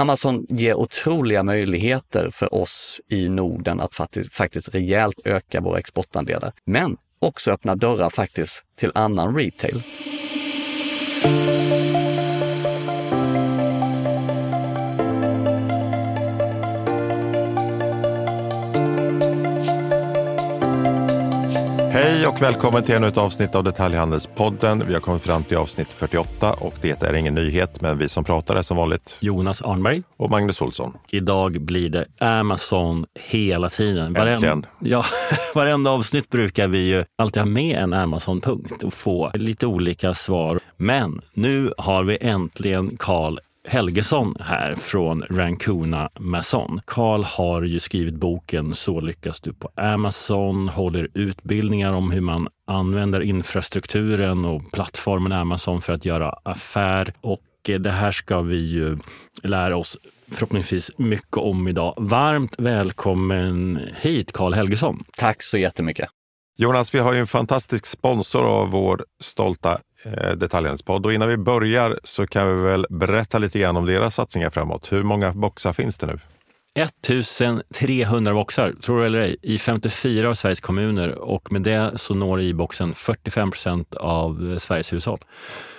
Amazon ger otroliga möjligheter för oss i Norden att faktiskt, faktiskt rejält öka våra exportandelar, men också öppna dörrar faktiskt till annan retail. Hej och välkommen till ännu ett avsnitt av Detaljhandelspodden. Vi har kommit fram till avsnitt 48 och det är ingen nyhet, men vi som pratar är som vanligt Jonas Arnberg. och Magnus Olsson. Idag blir det Amazon hela tiden. Äntligen. ja, varenda avsnitt brukar vi ju alltid ha med en Amazon-punkt och få lite olika svar. Men nu har vi äntligen Karl Helgesson här från Rancuna Mason. Karl har ju skrivit boken Så lyckas du på Amazon, håller utbildningar om hur man använder infrastrukturen och plattformen Amazon för att göra affär. Och det här ska vi ju lära oss förhoppningsvis mycket om idag. Varmt välkommen hit Karl Helgesson. Tack så jättemycket. Jonas, vi har ju en fantastisk sponsor av vår stolta Detaljhandelspodd och innan vi börjar så kan vi väl berätta lite grann om deras satsningar framåt. Hur många boxar finns det nu? 1300 boxar, tror du eller ej, i 54 av Sveriges kommuner och med det så når i-boxen 45 procent av Sveriges hushåll.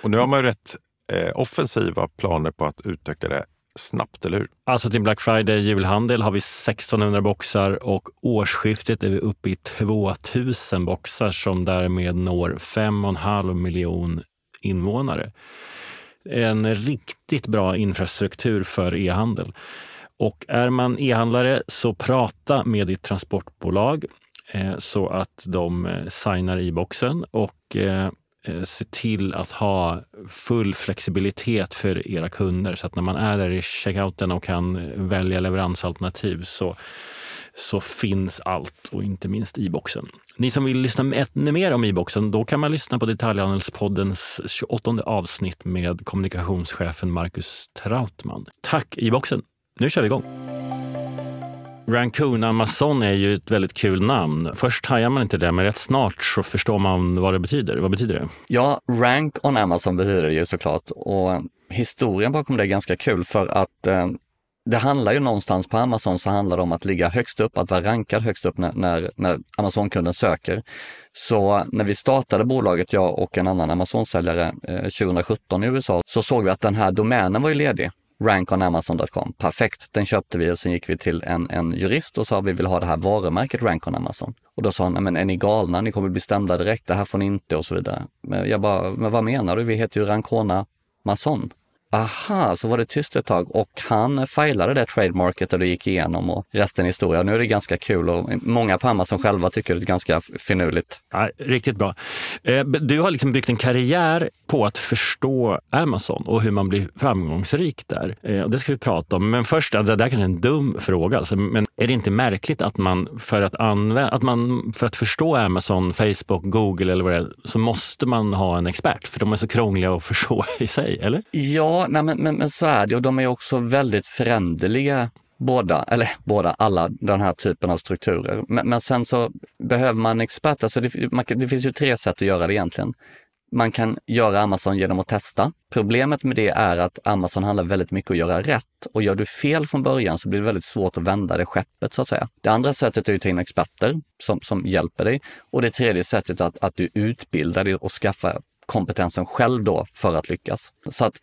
Och nu har man ju rätt eh, offensiva planer på att utöka det snabbt, eller hur? Alltså till Black Friday julhandel har vi 1600 boxar och årsskiftet är vi uppe i 2000 boxar som därmed når 5,5 miljon invånare. En riktigt bra infrastruktur för e-handel. Och är man e-handlare så prata med ditt transportbolag eh, så att de eh, signar i boxen och eh, Eh, se till att ha full flexibilitet för era kunder så att när man är där i checkouten och kan välja leveransalternativ så, så finns allt och inte minst i-boxen. Ni som vill lyssna ännu mer om e-boxen, då kan man lyssna på Detaljhandelspoddens 28 avsnitt med kommunikationschefen Marcus Trautman. Tack e-boxen! Nu kör vi igång! Rancuna Amazon är ju ett väldigt kul namn. Först hajar man inte det, men rätt snart så förstår man vad det betyder. Vad betyder det? Ja, rank on Amazon betyder det ju såklart och historien bakom det är ganska kul för att eh, det handlar ju någonstans på Amazon så handlar det om att ligga högst upp, att vara rankad högst upp när, när, när Amazon-kunden söker. Så när vi startade bolaget, jag och en annan Amazon-säljare eh, 2017 i USA, så såg vi att den här domänen var ju ledig rankonamazon.com. Perfekt, den köpte vi och sen gick vi till en, en jurist och sa vi vill ha det här varumärket Rank on Amazon. Och då sa han, men är ni galna? Ni kommer bli stämda direkt, det här får ni inte och så vidare. Men jag bara, men vad menar du? Vi heter ju Rancona Mason. Aha, så var det tyst ett tag och han filade det trademarket och det gick igenom och resten är historia. Nu är det ganska kul och många på Amazon själva tycker det är ganska finurligt. Ja, riktigt bra. Eh, Du har liksom byggt en karriär på att förstå Amazon och hur man blir framgångsrik där. Eh, Och det ska vi prata om. Men först, det där kanske är en dum fråga, alltså, men är det inte märkligt att man för att, använda, att man för att förstå Amazon, Facebook, Google eller vad det är, så måste man ha en expert? För de är så krångliga att förstå i sig, eller? Ja, nej, men, men, men så är det och de är också väldigt föränderliga båda, eller båda, alla den här typen av strukturer. Men, men sen så behöver man experter. expert, alltså det, man, det finns ju tre sätt att göra det egentligen. Man kan göra Amazon genom att testa. Problemet med det är att Amazon handlar väldigt mycket om att göra rätt och gör du fel från början så blir det väldigt svårt att vända det skeppet så att säga. Det andra sättet är att ta in experter som, som hjälper dig och det tredje sättet är att, att du utbildar dig och skaffar kompetensen själv då för att lyckas. Så att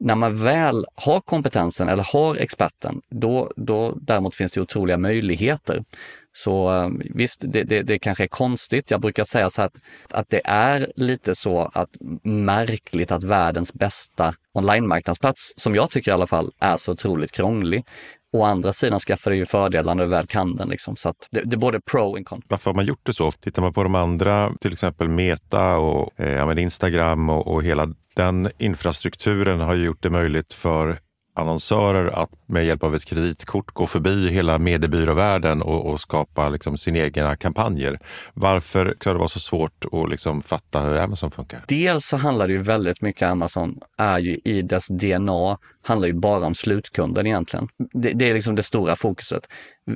när man väl har kompetensen eller har experten, då, då däremot finns det otroliga möjligheter. Så eh, visst, det, det, det kanske är konstigt. Jag brukar säga så här att, att det är lite så att märkligt att världens bästa online-marknadsplats, som jag tycker i alla fall, är så otroligt krånglig. Å andra sidan skaffar det ju fördelar när du väl kan den. Liksom. Så att det, det är både pro och con. Varför har man gjort det så? Tittar man på de andra, till exempel Meta och eh, Instagram och, och hela den infrastrukturen har ju gjort det möjligt för annonsörer att med hjälp av ett kreditkort gå förbi hela mediebyråvärlden och, och skapa liksom sina egna kampanjer. Varför kan det vara så svårt att liksom fatta hur Amazon funkar? Dels så handlar det ju väldigt mycket, Amazon är ju i dess DNA, handlar ju bara om slutkunden egentligen. Det, det är liksom det stora fokuset.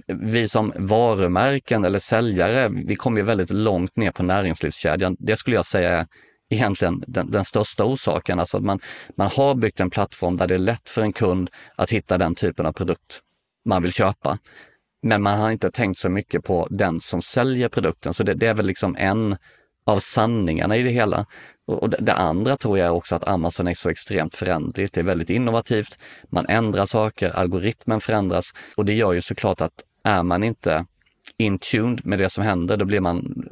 Vi som varumärken eller säljare, vi kommer ju väldigt långt ner på näringslivskedjan. Det skulle jag säga är egentligen den, den största orsaken. Alltså att man, man har byggt en plattform där det är lätt för en kund att hitta den typen av produkt man vill köpa. Men man har inte tänkt så mycket på den som säljer produkten. Så det, det är väl liksom en av sanningarna i det hela. Och det, det, andra tror jag också att Amazon är så extremt förändligt. Det är väldigt innovativt. Man ändrar saker, algoritmen förändras och det gör ju såklart att är man inte in tuned med det som händer, då blir man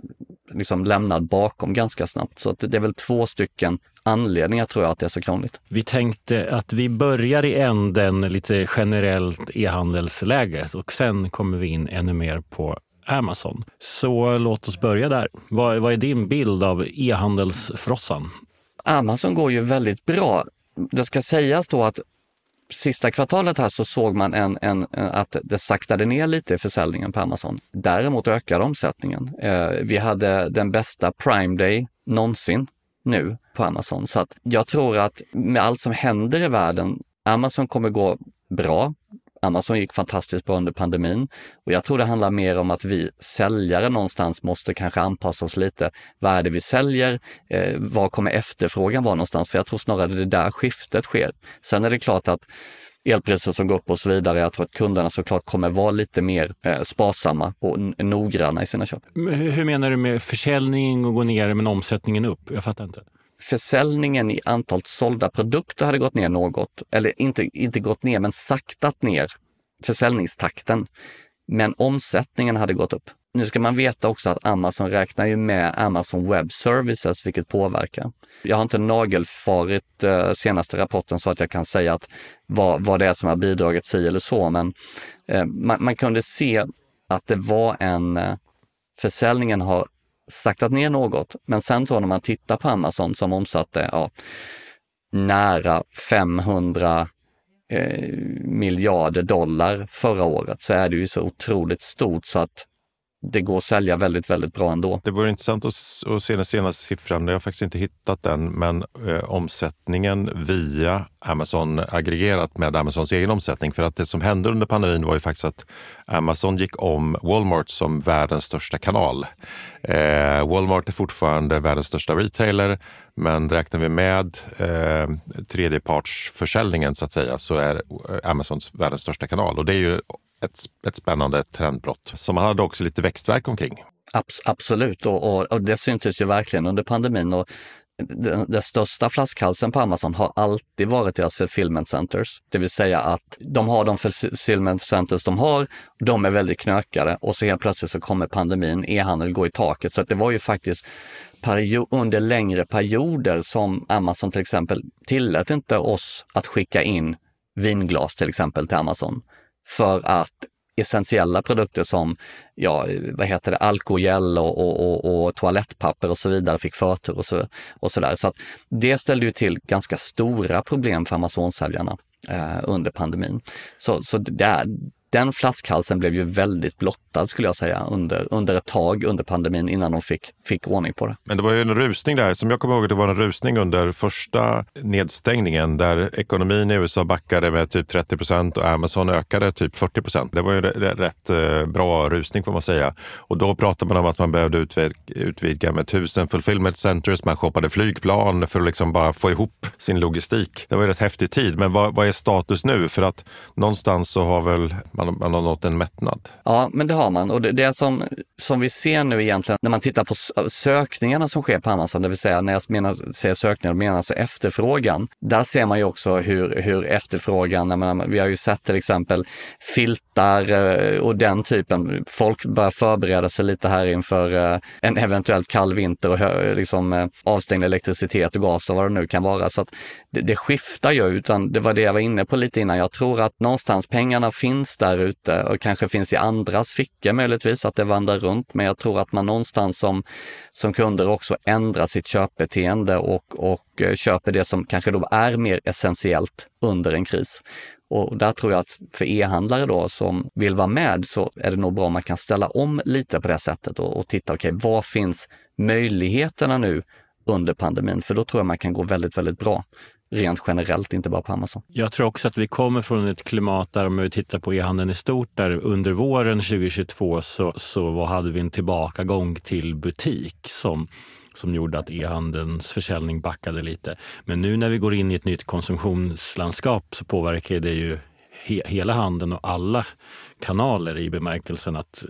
liksom lämnad bakom ganska snabbt. Så det är väl två stycken anledningar tror jag att det är så krångligt. Vi tänkte att vi börjar i änden lite generellt e-handelsläget och sen kommer vi in ännu mer på Amazon. Så låt oss börja där. Vad, vad är din bild av e-handelsfrossan? Amazon går ju väldigt bra. Det ska sägas då att sista kvartalet här så såg man en, en, eh, att det saktade ner lite i försäljningen på Amazon. Däremot ökade omsättningen. Eh, vi hade den bästa Prime Day någonsin nu på Amazon. Så att jag tror att med allt som händer i världen, Amazon kommer gå bra. Amazon gick fantastiskt bra under pandemin och jag tror det handlar mer om att vi säljare någonstans måste kanske anpassa oss lite. Vad är det vi säljer? Eh, var kommer efterfrågan vara någonstans? För jag tror snarare det är där skiftet sker. Sen är det klart att elpriser som går upp och så vidare. Jag tror att kunderna såklart kommer vara lite mer eh, sparsamma och noggranna i sina köp. Hur menar du med försäljningen och gå ner men omsättningen upp? Jag fattar inte försäljningen i antalet sålda produkter hade gått ner något, eller inte, inte gått ner, men saktat ner försäljningstakten. Men omsättningen hade gått upp. Nu ska man veta också att Amazon räknar ju med Amazon Web Services, vilket påverkar. Jag har inte nagelfarit eh, senaste rapporten så att jag kan säga att vad, vad det är som har bidragit si eller så, men eh, man, man, kunde se att det var en eh, Försäljningen har saktat ner något. Men sen så när man tittar på Amazon som omsatte ja, nära 500 eh, miljarder dollar förra året så är det ju så otroligt stort så att det går att sälja väldigt, väldigt bra ändå. Det vore intressant att, att se den senaste siffran. Jag har faktiskt inte hittat den, men eh, omsättningen via Amazon aggregerat med Amazons egen omsättning. För att det som hände under pandemin var ju faktiskt att Amazon gick om Walmart som världens största kanal. Eh, Walmart är fortfarande världens största retailer, men räknar vi med eh, tredjepartsförsäljningen så att säga så är Amazon världens största kanal. Och det är ju ett, ett spännande trendbrott som man hade också lite växtverk omkring. Abs absolut, och, och, och, det syntes ju verkligen under pandemin. Och den, den, största flaskhalsen på Amazon har alltid varit deras fulfillment centers. Det vill säga att de har de fulfillment centers de har, de är väldigt knökade och så helt plötsligt så kommer pandemin, e-handel går i taket. Så det var ju faktiskt under längre perioder som Amazon till exempel tillät inte oss att skicka in vinglas till exempel till Amazon för att essentiella produkter som ja, vad heter det, alkogel och, och, och, och toalettpapper och så vidare fick förtur och så, och så där. Så att det ställde ju till ganska stora problem för Amazon-säljarna eh, under pandemin. Så, så det, är, den flaskhalsen blev ju väldigt blottad skulle jag säga under, under ett tag under pandemin innan de fick, fick ordning på det. Men det var ju en rusning där, som jag kommer ihåg det var en rusning under första nedstängningen där ekonomin i USA backade med typ 30 procent och Amazon ökade typ 40 procent. Det var ju rätt eh, bra rusning får man säga. Och då pratade man om att man behövde utvidga med tusen fulfillment centers, man shoppade flygplan för att liksom bara få ihop sin logistik. Det var ju rätt häftig tid, men vad, vad är status nu? För att någonstans så har väl man, man har nått en mättnad. Ja, men det har man. Och det, det som, som vi ser nu egentligen när man tittar på sökningarna som sker på Amazon, det vill säga när jag menar, säger sökningar menar alltså efterfrågan. Där ser man ju också hur, hur efterfrågan, menar, vi har ju sett till exempel filtar eh, och den typen. Folk börjar förbereda sig lite här inför eh, en eventuellt kall vinter och liksom eh, avstängd elektricitet och gas och vad det nu kan vara. Så att det, det skiftar ju, utan det var det jag var inne på lite innan. Jag tror att någonstans pengarna finns där där ute och kanske finns i andras fickor möjligtvis, att det vandrar runt. Men jag tror att man någonstans som, som kunder också ändrar sitt köpbeteende och, och eh, köper det som kanske då är mer essentiellt under en kris. Och där tror jag att för e-handlare då som vill vara med så är det nog bra om man kan ställa om lite på det sättet och, och titta, okej, okay, vad finns möjligheterna nu under pandemin? För då tror jag man kan gå väldigt, väldigt bra rent generellt, inte bara på Amazon. Jag tror också att vi kommer från ett klimat där, om vi tittar på e-handeln i stort, där under våren 2022 så, så hade vi en tillbakagång till butik som som gjorde att e-handelns försäljning backade lite. Men nu när vi går in i ett nytt konsumtionslandskap så påverkar det ju he hela handeln och alla kanaler i bemärkelsen att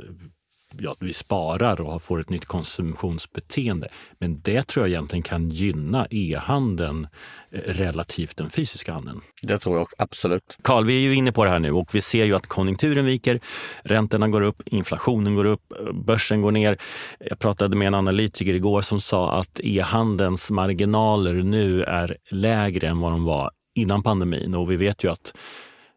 ja, vi sparar och får ett nytt konsumtionsbeteende. Men det tror jag egentligen kan gynna e-handeln eh, relativt den fysiska handeln. Det tror jag absolut. Karl, vi är ju inne på det här nu och vi ser ju att konjunkturen viker, räntorna går upp, inflationen går upp, börsen går ner. Jag pratade med en analytiker igår som sa att e-handelns marginaler nu är lägre än vad de var innan pandemin och vi vet ju att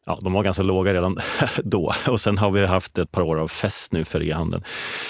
ja, de var ganska låga redan då och sen har vi haft ett par år av fest nu för e-handeln.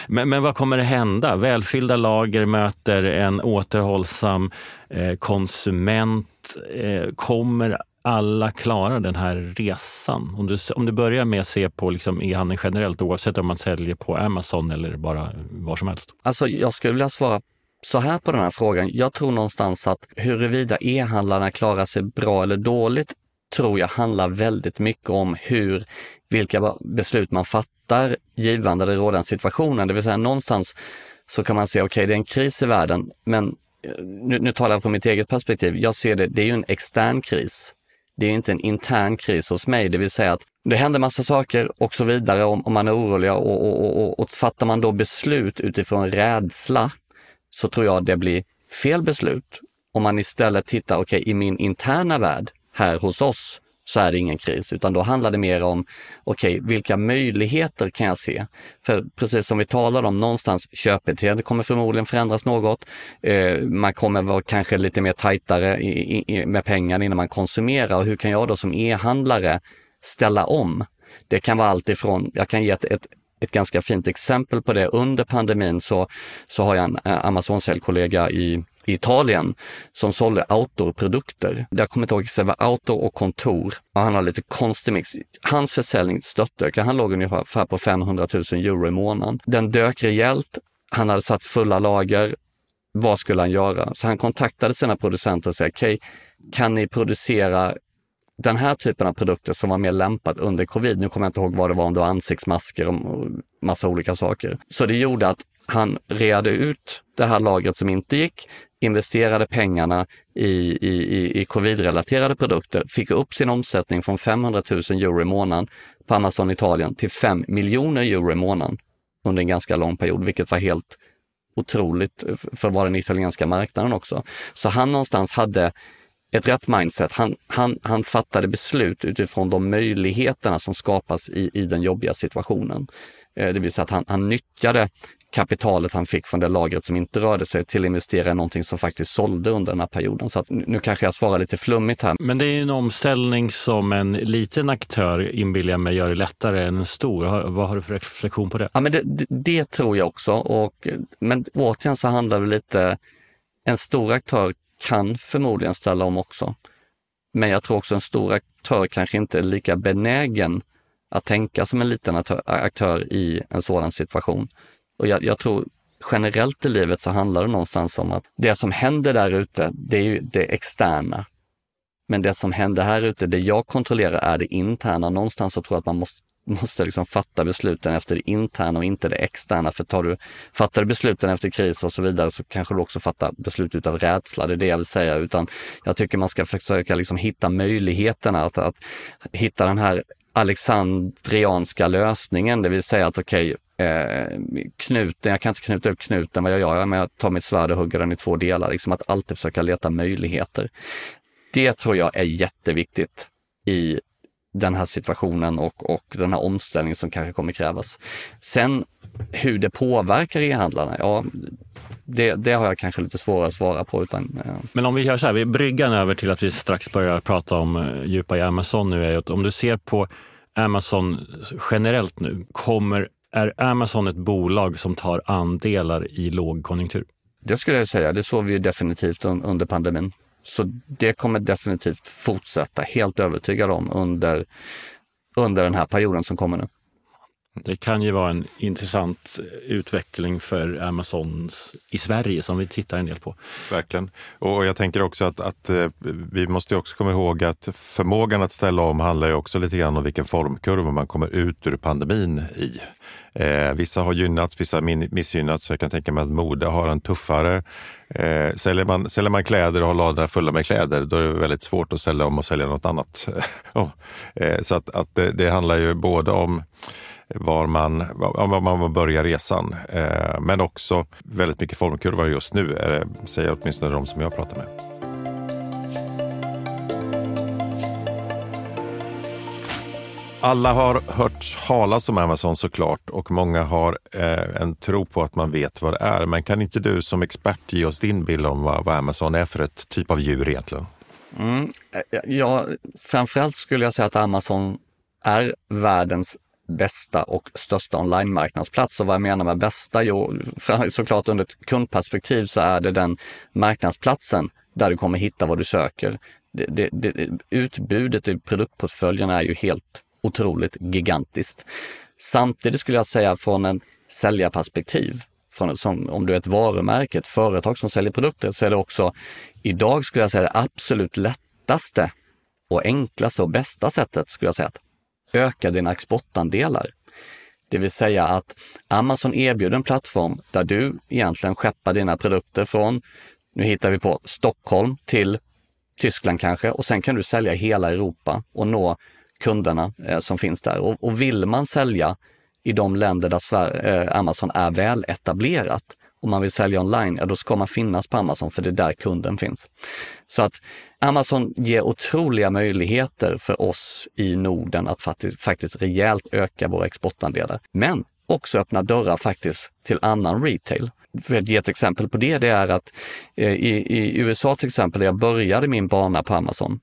Men, men vad kommer det hända? Välfyllda lager möter en återhållsam eh, konsument. Eh, kommer alla klara den här resan? Om du, om du börjar med att se på liksom e-handeln generellt, oavsett om man säljer på Amazon eller bara var som helst. Alltså, jag skulle vilja svara så här på den här frågan. Jag tror någonstans att huruvida e-handlarna klarar sig bra eller dåligt tror jag handlar väldigt mycket om hur, vilka beslut man fattar givande den rådande situationen. Det vill säga någonstans så kan man se, okej okay, det är en kris i världen, men eh, nu, nu talar jag från mitt eget perspektiv. Jag ser det, det är ju en extern kris. Det är inte en intern kris hos mig, det vill säga att det händer massa saker och så vidare om, om man är orolig och, och, och, och fattar man då beslut utifrån rädsla så tror jag det blir fel beslut. Om man istället tittar, okej, okay, i min interna värld, här hos oss så är det ingen kris, utan då handlar det mer om, okej, okay, vilka möjligheter kan jag se? För precis som vi talade om, någonstans köpbeteende kommer förmodligen förändras något. Eh, man kommer vara kanske lite mer tajtare i, i, med pengarna innan man konsumerar. Och hur kan jag då som e-handlare ställa om? Det kan vara allt ifrån, jag kan ge ett, ett ett ganska fint exempel på det. Under pandemin så, så har jag en eh, Amazon-säljkollega i i Italien som sålde outdoor-produkter. Jag kommer inte ihåg, det var outdoor och kontor. Och han har lite konstig mix. Hans försäljning störtdök. Han låg ungefär på 500 000 euro i månaden. Den dök rejält. Han hade satt fulla lager. Vad skulle han göra? Så han kontaktade sina producenter och sa, okej, okay, kan ni producera den här typen av produkter som var mer lämpat under covid. Nu kommer jag inte ihåg vad det var, om det var ansiktsmasker och massa olika saker. Så det gjorde att han reade ut det här lagret som inte gick, investerade pengarna i, i, i covid-relaterade produkter, fick upp sin omsättning från 500 000 euro i månaden på Amazon Italien till 5 miljoner euro i månaden under en ganska lång period, vilket var helt otroligt för att vara den italienska marknaden också. Så han någonstans hade ett rätt mindset. Han, han, han fattade beslut utifrån de möjligheterna som skapas i, i den jobbiga situationen. Eh, det vill säga att han, han nyttjade kapitalet han fick från det lagret som inte rörde sig till att investera i någonting som faktiskt sålde under den här perioden. Så att nu kanske jag svarar lite flummigt här. Men det är en omställning som en liten aktör inbillar mig gör det lättare än en stor. Vad har du för reflektion på det? Ja, men det, det, det tror jag också. Och, men återigen så handlar det lite, en stor aktör kan förmodligen ställa om också. Men jag tror också en stor aktör kanske inte är lika benägen att tänka som en liten aktör i en sådan situation. Och jag, jag, tror generellt i livet så handlar det någonstans om att det som händer där ute, det är ju det externa. Men det som händer här ute, det jag kontrollerar är det interna. Någonstans så tror jag att man måste, måste liksom fatta besluten efter det interna och inte det externa. För tar du, fattar du besluten efter kris och så vidare så kanske du också fattar beslut utav rädsla. Det är det jag vill säga. Utan jag tycker man ska försöka liksom hitta möjligheterna, att, att hitta den här alexandrianska lösningen, det vill säga att okej, okay, eh, knuten, jag kan inte knuta upp knuten, vad jag gör? Men jag tar mitt svärd och hugger den i två delar. Liksom att alltid försöka leta möjligheter. Det tror jag är jätteviktigt i den här situationen och, och den här omställningen som kanske kommer krävas. Sen hur det påverkar e-handlarna, ja, det, det, har jag kanske lite svårare att svara på. Utan, ja. Men om vi gör så här, vi bryggan över till att vi strax börjar prata om eh, djupa i Amazon nu är att om du ser på Amazon generellt nu, kommer, är Amazon ett bolag som tar andelar i lågkonjunktur? Det skulle jag säga, det såg vi definitivt under pandemin. Så det kommer definitivt fortsätta, helt övertygad om, under, under den här perioden som kommer nu. Det kan ju vara en intressant eh, utveckling för Amazon i Sverige som vi tittar en del på. Verkligen. Och jag tänker också att, att eh, vi måste också komma ihåg att förmågan att ställa om handlar ju också lite grann om vilken formkurva man kommer ut ur pandemin i. Eh, vissa har gynnats, vissa har missgynnats. Jag kan tänka mig att mode har en tuffare... Eh, säljer, man, säljer man kläder och har ladorna fulla med kläder, då är det väldigt svårt att ställa om och sälja något annat. oh. eh, så att, att det, det handlar ju både om var man, var man börjar resan. Eh, men också väldigt mycket formkurvor just nu, säger åtminstone de som jag pratar med. Alla har hört talas om Amazon såklart och många har eh, en tro på att man vet vad det är. Men kan inte du som expert ge oss din bild om vad, vad Amazon är för ett typ av djur egentligen? Mm, eh, ja, framförallt skulle jag säga att Amazon är världens bästa och största online-marknadsplats. Och vad jag menar med bästa? Jo, såklart under ett kundperspektiv så är det den marknadsplatsen där du kommer hitta vad du söker. Det, det, det, utbudet i produktportföljen är ju helt otroligt gigantiskt. Samtidigt skulle jag säga från en säljarperspektiv, från, som, om du är ett varumärke, ett företag som säljer produkter, så är det också idag skulle jag säga det absolut lättaste och enklaste och bästa sättet skulle jag säga att öka dina exportandelar. Det vill säga att Amazon erbjuder en plattform där du egentligen skeppar dina produkter från, nu hittar vi på Stockholm till Tyskland kanske och sen kan du sälja hela Europa och nå kunderna eh, som finns där. Och, och, vill man sälja i de länder där Sverige, eh, Amazon är väl etablerat och man vill sälja online, ja då ska man finnas på Amazon för det är där kunden finns. Så att Amazon ger otroliga möjligheter för oss i Norden att faktiskt, faktiskt rejält öka våra exportandelar. Men också öppna dörrar faktiskt till annan retail. För att ge ett exempel på det, det är att eh, i, i USA till exempel, där jag började min bana på Amazon,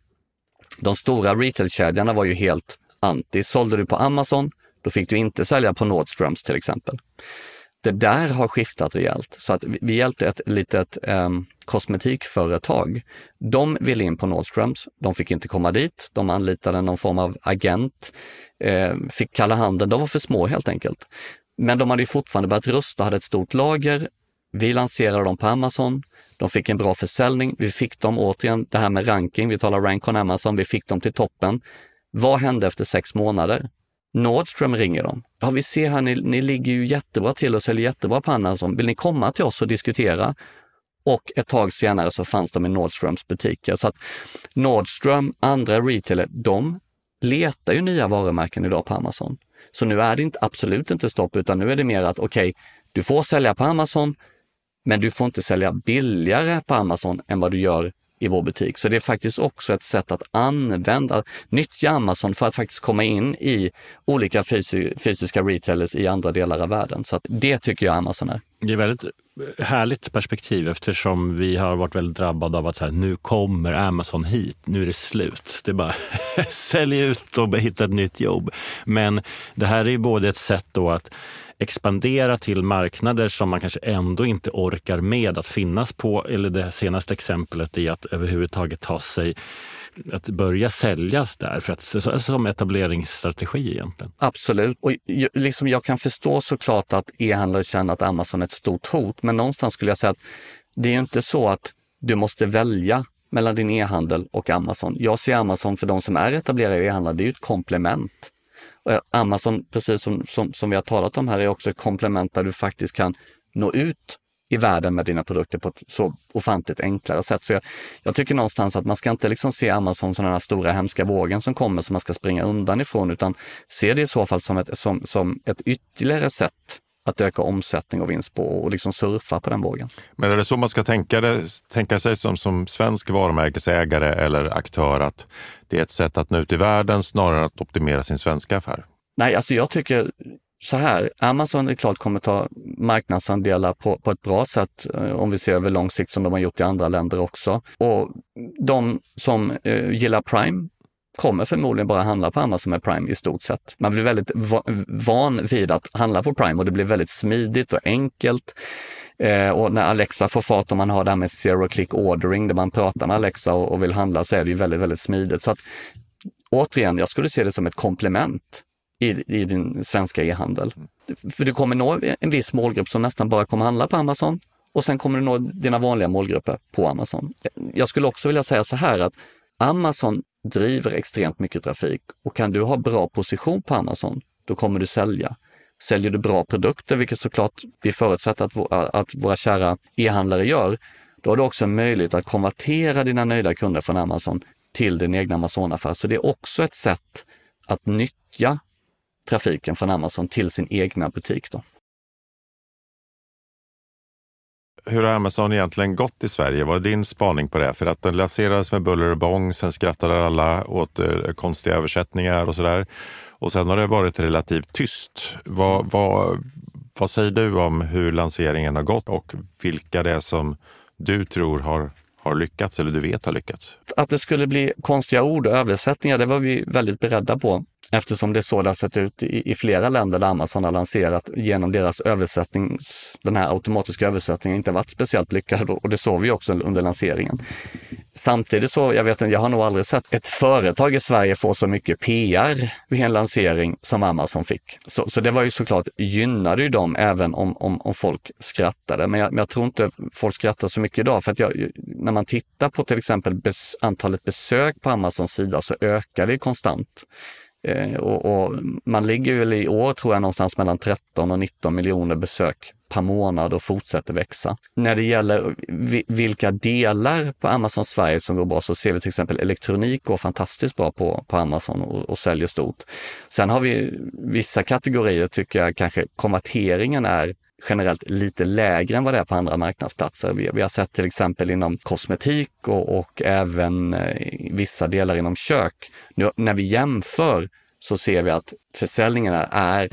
de stora retailkedjorna var ju helt anti. Sålde du på Amazon, då fick du inte sälja på Nordströms till exempel. Det där har skiftat rejält. Så att vi hjälpte ett litet eh, kosmetikföretag. De ville in på Nordströms. De fick inte komma dit. De anlitade någon form av agent, eh, fick kalla handen. De var för små helt enkelt. Men de hade fortfarande börjat rusta, hade ett stort lager. Vi lanserade dem på Amazon. De fick en bra försäljning. Vi fick dem återigen, det här med ranking, vi talar rank on Amazon, vi fick dem till toppen. Vad hände efter sex månader? Nordström ringer dem. Ja, vi ser här, ni, ni ligger ju jättebra till och säljer jättebra på alltså, Amazon. Vill ni komma till oss och diskutera? Och ett tag senare så fanns de i Nordströms butiker. Så att Nordström, andra retailer, de letar ju nya varumärken idag på Amazon. Så nu är det inte, absolut inte stopp, utan nu är det mer att okej, okay, du får sälja på Amazon, men du får inte sälja billigare på Amazon än vad du gör i vår butik. Så det är faktiskt också ett sätt att använda, nyttja Amazon för att faktiskt komma in i olika fysiska retailers i andra delar av världen. Så det tycker jag Amazon är. Det är väldigt eh, härligt perspektiv eftersom vi har varit väldigt drabbade av att så här, nu kommer Amazon hit, nu är det slut. Det är bara sälj ut och hitta ett nytt jobb. Men det här är ju både ett sätt då att expandera till marknader som man kanske ändå inte orkar med att finnas på. Eller det senaste exemplet i att överhuvudtaget ta sig att börja sälja där, för att, som etableringsstrategi egentligen. Absolut. Och liksom jag kan förstå såklart att e-handlare känner att Amazon är ett stort hot, men någonstans skulle jag säga att det är inte så att du måste välja mellan din e-handel och Amazon. Jag ser Amazon för de som är etablerade i e-handel, det är ju ett komplement. Amazon, precis som, som, som vi har talat om här, är också ett komplement där du faktiskt kan nå ut i världen med dina produkter på ett så ofantligt enklare sätt. Så jag, jag tycker någonstans att man ska inte liksom se Amazon som den här stora hemska vågen som kommer som man ska springa undan ifrån, utan se det i så fall som ett, som, som ett ytterligare sätt att öka omsättning och vinst på och liksom surfa på den vågen. Men är det så man ska tänka, det, tänka sig som, som svensk varumärkesägare eller aktör, att det är ett sätt att nå ut i världen snarare än att optimera sin svenska affär? Nej, alltså jag tycker så här, Amazon är klart kommer ta marknadsandelar på, på ett bra sätt eh, om vi ser över lång sikt som de har gjort i andra länder också. Och de som eh, gillar Prime kommer förmodligen bara handla på Amazon med Prime i stort sett. Man blir väldigt van vid att handla på Prime och det blir väldigt smidigt och enkelt. Eh, och när Alexa får fart och man har det här med zero click ordering där man pratar med Alexa och, och vill handla så är det ju väldigt, väldigt smidigt. Så att, återigen, jag skulle se det som ett komplement i, i din svenska e-handel. För du kommer nå en viss målgrupp som nästan bara kommer handla på Amazon och sen kommer du nå dina vanliga målgrupper på Amazon. Jag skulle också vilja säga så här att Amazon driver extremt mycket trafik och kan du ha bra position på Amazon, då kommer du sälja. Säljer du bra produkter, vilket såklart vi förutsätter att, att våra kära e-handlare gör, då har du också möjlighet att konvertera dina nöjda kunder från Amazon till din egna Amazon-affär. Så det är också ett sätt att nyttja trafiken från Amazon till sin egna butik. Då. Hur har Amazon egentligen gått i Sverige? Vad är din spaning på det? För att den lanserades med buller och bång, sen skrattade alla åt eh, konstiga översättningar och sådär. Och sen har det varit relativt tyst. Vad, vad, vad säger du om hur lanseringen har gått och vilka det är som du tror har har lyckats eller du vet har lyckats? Att det skulle bli konstiga ord och översättningar, det var vi väldigt beredda på eftersom det är så det har sett ut i, i flera länder där Amazon har lanserat genom deras översättning. Den här automatiska översättningen inte varit speciellt lyckad och det såg vi också under lanseringen. Samtidigt så, jag vet inte, jag har nog aldrig sett ett företag i Sverige få så mycket PR vid en lansering som Amazon fick. Så, så det var ju såklart, gynnade ju dem även om, om, om folk skrattade. Men jag, men jag tror inte folk skrattar så mycket idag för att jag, när man tittar på till exempel bes, antalet besök på Amazons sida så ökar det konstant. Eh, och, och, man ligger väl i år, tror jag, någonstans mellan 13 och 19 miljoner besök per månad och fortsätter växa. När det gäller vilka delar på Amazon Sverige som går bra så ser vi till exempel elektronik går fantastiskt bra på, på Amazon och, och säljer stort. Sen har vi vissa kategorier, tycker jag kanske konverteringen är generellt lite lägre än vad det är på andra marknadsplatser. Vi, vi har sett till exempel inom kosmetik och, och även eh, vissa delar inom kök. Nu, när vi jämför så ser vi att försäljningarna är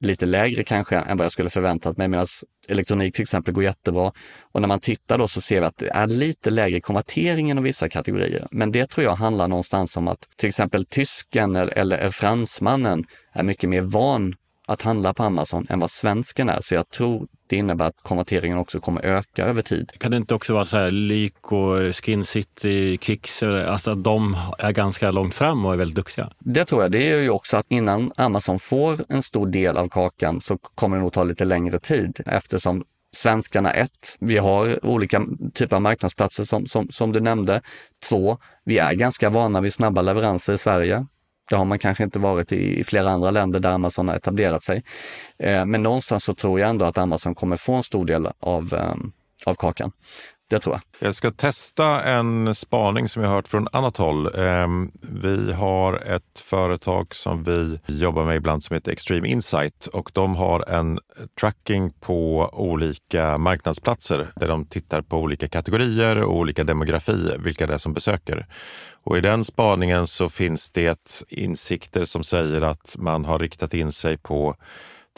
lite lägre kanske än vad jag skulle förväntat mig medan elektronik till exempel går jättebra. Och när man tittar då så ser vi att det är lite lägre konvertering inom vissa kategorier. Men det tror jag handlar någonstans om att till exempel tysken eller, eller fransmannen är mycket mer van att handla på Amazon än vad svensken är. Så jag tror det innebär att konverteringen också kommer öka över tid. Kan det inte också vara så här Lyko, Skin City, Kicks, alltså att de är ganska långt fram och är väldigt duktiga? Det tror jag. Det är ju också att innan Amazon får en stor del av kakan så kommer det nog ta lite längre tid eftersom svenskarna ett, vi har olika typer av marknadsplatser som, som, som du nämnde. Två, vi är ganska vana vid snabba leveranser i Sverige. Det har man kanske inte varit i, flera andra länder där Amazon har etablerat sig. Eh, men någonstans så tror jag ändå att Amazon kommer få en stor del av, eh, av kakan. Det tror jag. Jag ska testa en spaning som jag hört från annat håll. Ehm, vi har ett företag som vi jobbar med ibland som heter Extreme Insight och de har en tracking på olika marknadsplatser där de tittar på olika kategorier och olika demografier, vilka det är som besöker. Och i den spaningen så finns det insikter som säger att man har riktat in sig på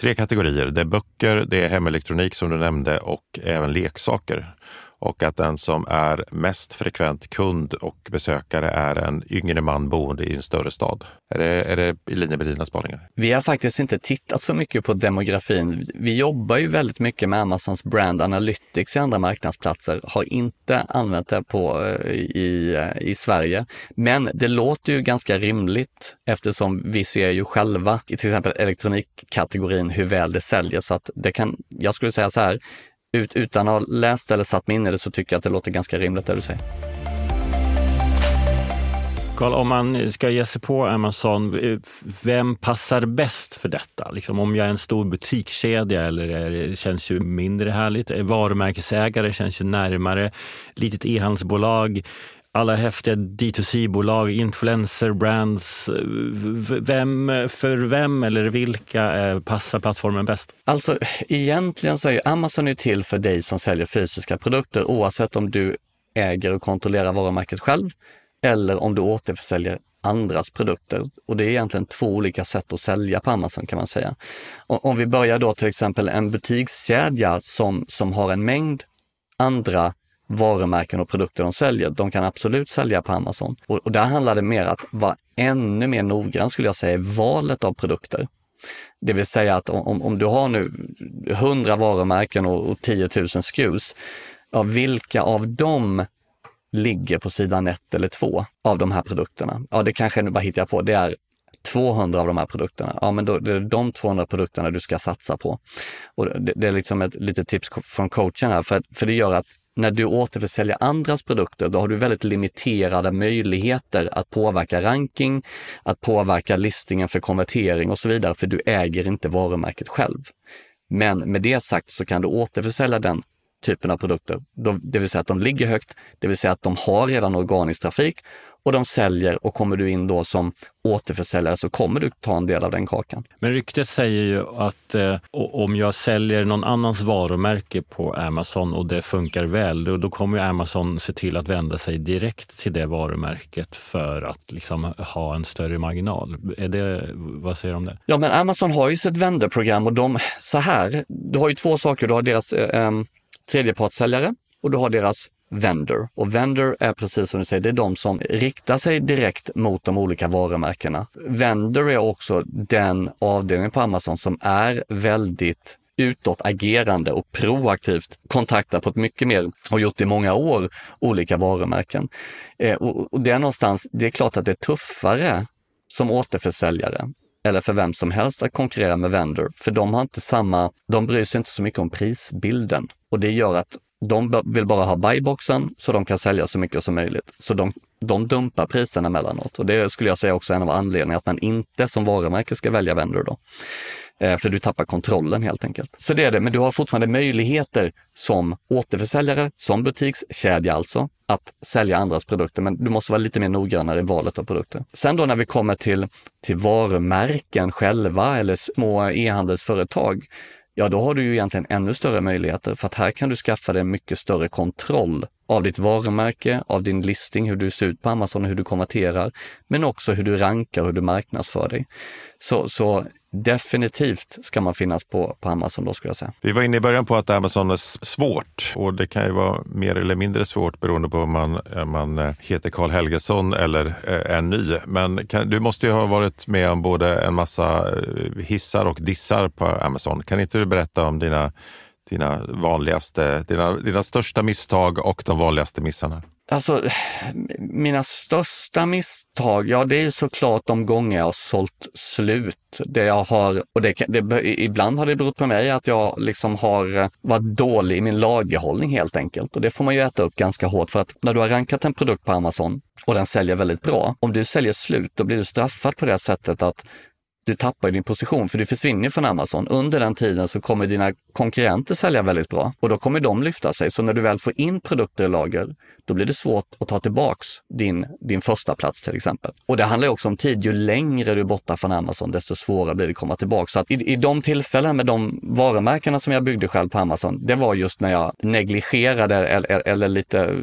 tre kategorier. Det är böcker, det är hemelektronik som du nämnde och även leksaker och att den som är mest frekvent kund och besökare är en yngre man boende i en större stad. Är det, är det i linje med dina spaningar? Vi har faktiskt inte tittat så mycket på demografin. Vi jobbar ju väldigt mycket med Amazons brand analytics i andra marknadsplatser, har inte använt det på, eh, i, i Sverige. Men det låter ju ganska rimligt eftersom vi ser ju själva i till exempel elektronikkategorin hur väl det säljer. Så att det kan, jag skulle säga så här, ut, utan att ha läst eller satt mig in i det så tycker jag att det låter ganska rimligt det du säger. Carl, om man ska ge sig på Amazon, vem passar bäst för detta? Liksom om jag är en stor butikskedja eller är, det känns ju mindre härligt. Varumärkesägare känns ju närmare. Litet e-handelsbolag alla häftiga D2C-bolag, influencer, brands. Eh, vem, för vem eller vilka passar plattformen bäst? Alltså egentligen så är ju Amazon till för dig som säljer fysiska produkter oavsett om du äger och kontrollerar varumärket själv eller om du återförsäljer andras produkter. Och det är egentligen två olika sätt att sälja på Amazon kan man säga. Om vi börjar då till exempel en butikskedja som, som har en mängd andra varumärken och produkter de säljer, de kan absolut sälja på Amazon. Och, och där handlar det mer att vara ännu mer noggrann skulle jag säga i valet av produkter. Det vill säga att om, om du har nu 100 varumärken och, och 10 000 SKUs, ja, vilka av dem ligger på sidan ett eller två av de här produkterna? Ja, det kanske, nu bara hittar jag på, det är 200 av de här produkterna, ja men då det är de 200 produkterna du ska satsa på. Och det, det är liksom ett litet tips från coachen här, för, för det gör att när du återförsäljer andras produkter, då har du väldigt limiterade möjligheter att påverka ranking, att påverka listningen för konvertering och så vidare, för du äger inte varumärket själv. Men med det sagt så kan du återförsälja den typen av produkter, det vill säga att de ligger högt, det vill säga att de har redan organisk trafik och de säljer och kommer du in då som återförsäljare så kommer du ta en del av den kakan. Men ryktet säger ju att eh, om jag säljer någon annans varumärke på Amazon och det funkar väl, då, då kommer Amazon se till att vända sig direkt till det varumärket för att liksom ha en större marginal. Är det, vad säger du om det? Ja, men Amazon har ju sitt vänderprogram och de, så här, du har ju två saker. Du har deras eh tredjepartssäljare och du har deras vendor. Och vendor är precis som du säger, det är de som riktar sig direkt mot de olika varumärkena. Vendor är också den avdelning på Amazon som är väldigt utåtagerande och proaktivt kontaktar på ett mycket mer, och gjort i många år, olika varumärken. Eh, och, och det är någonstans, det är klart att det är tuffare som återförsäljare eller för vem som helst att konkurrera med vendor, för de har inte samma, de bryr sig inte så mycket om prisbilden och det gör att de vill bara ha buyboxen så de kan sälja så mycket som möjligt. Så de, de dumpar priserna emellanåt och det skulle jag säga också är en av anledningarna att man inte som varumärke ska välja vendor då. Eh, för du tappar kontrollen helt enkelt. Så det är det, men du har fortfarande möjligheter som återförsäljare, som butikskedja alltså, att sälja andras produkter. Men du måste vara lite mer noggrannare i valet av produkter. Sen då när vi kommer till, till varumärken själva eller små e-handelsföretag, ja då har du ju egentligen ännu större möjligheter för att här kan du skaffa dig mycket större kontroll av ditt varumärke, av din listing, hur du ser ut på Amazon och hur du konverterar, men också hur du rankar och hur du marknadsför dig. Så, så definitivt ska man finnas på, på Amazon då skulle jag säga. Vi var inne i början på att Amazon är svårt och det kan ju vara mer eller mindre svårt beroende på om man, eh, man eh, heter Karl Helgesson eller eh, är ny. Men kan, du måste ju ha varit med om både en massa hissar och dissar på Amazon. Kan inte du berätta om dina, dina vanligaste, dina, dina största misstag och de vanligaste missarna? Alltså, mina största misstag, ja det är såklart de gånger jag har sålt slut. Det jag har, och det, det, ibland har det berott på mig att jag liksom har eh, varit dålig i min lagerhållning helt enkelt. Och det får man ju äta upp ganska hårt för att när du har rankat en produkt på Amazon och den säljer väldigt bra, om du säljer slut då blir du straffad på det sättet att du tappar din position för du försvinner från Amazon. Under den tiden så kommer dina konkurrenter sälja väldigt bra och då kommer de lyfta sig. Så när du väl får in produkter i lager, då blir det svårt att ta tillbaks din, din första plats till exempel. Och det handlar också om tid. Ju längre du är borta från Amazon, desto svårare blir det att komma tillbaka. Så att i, i de tillfällen med de varumärkena som jag byggde själv på Amazon, det var just när jag negligerade eller, eller lite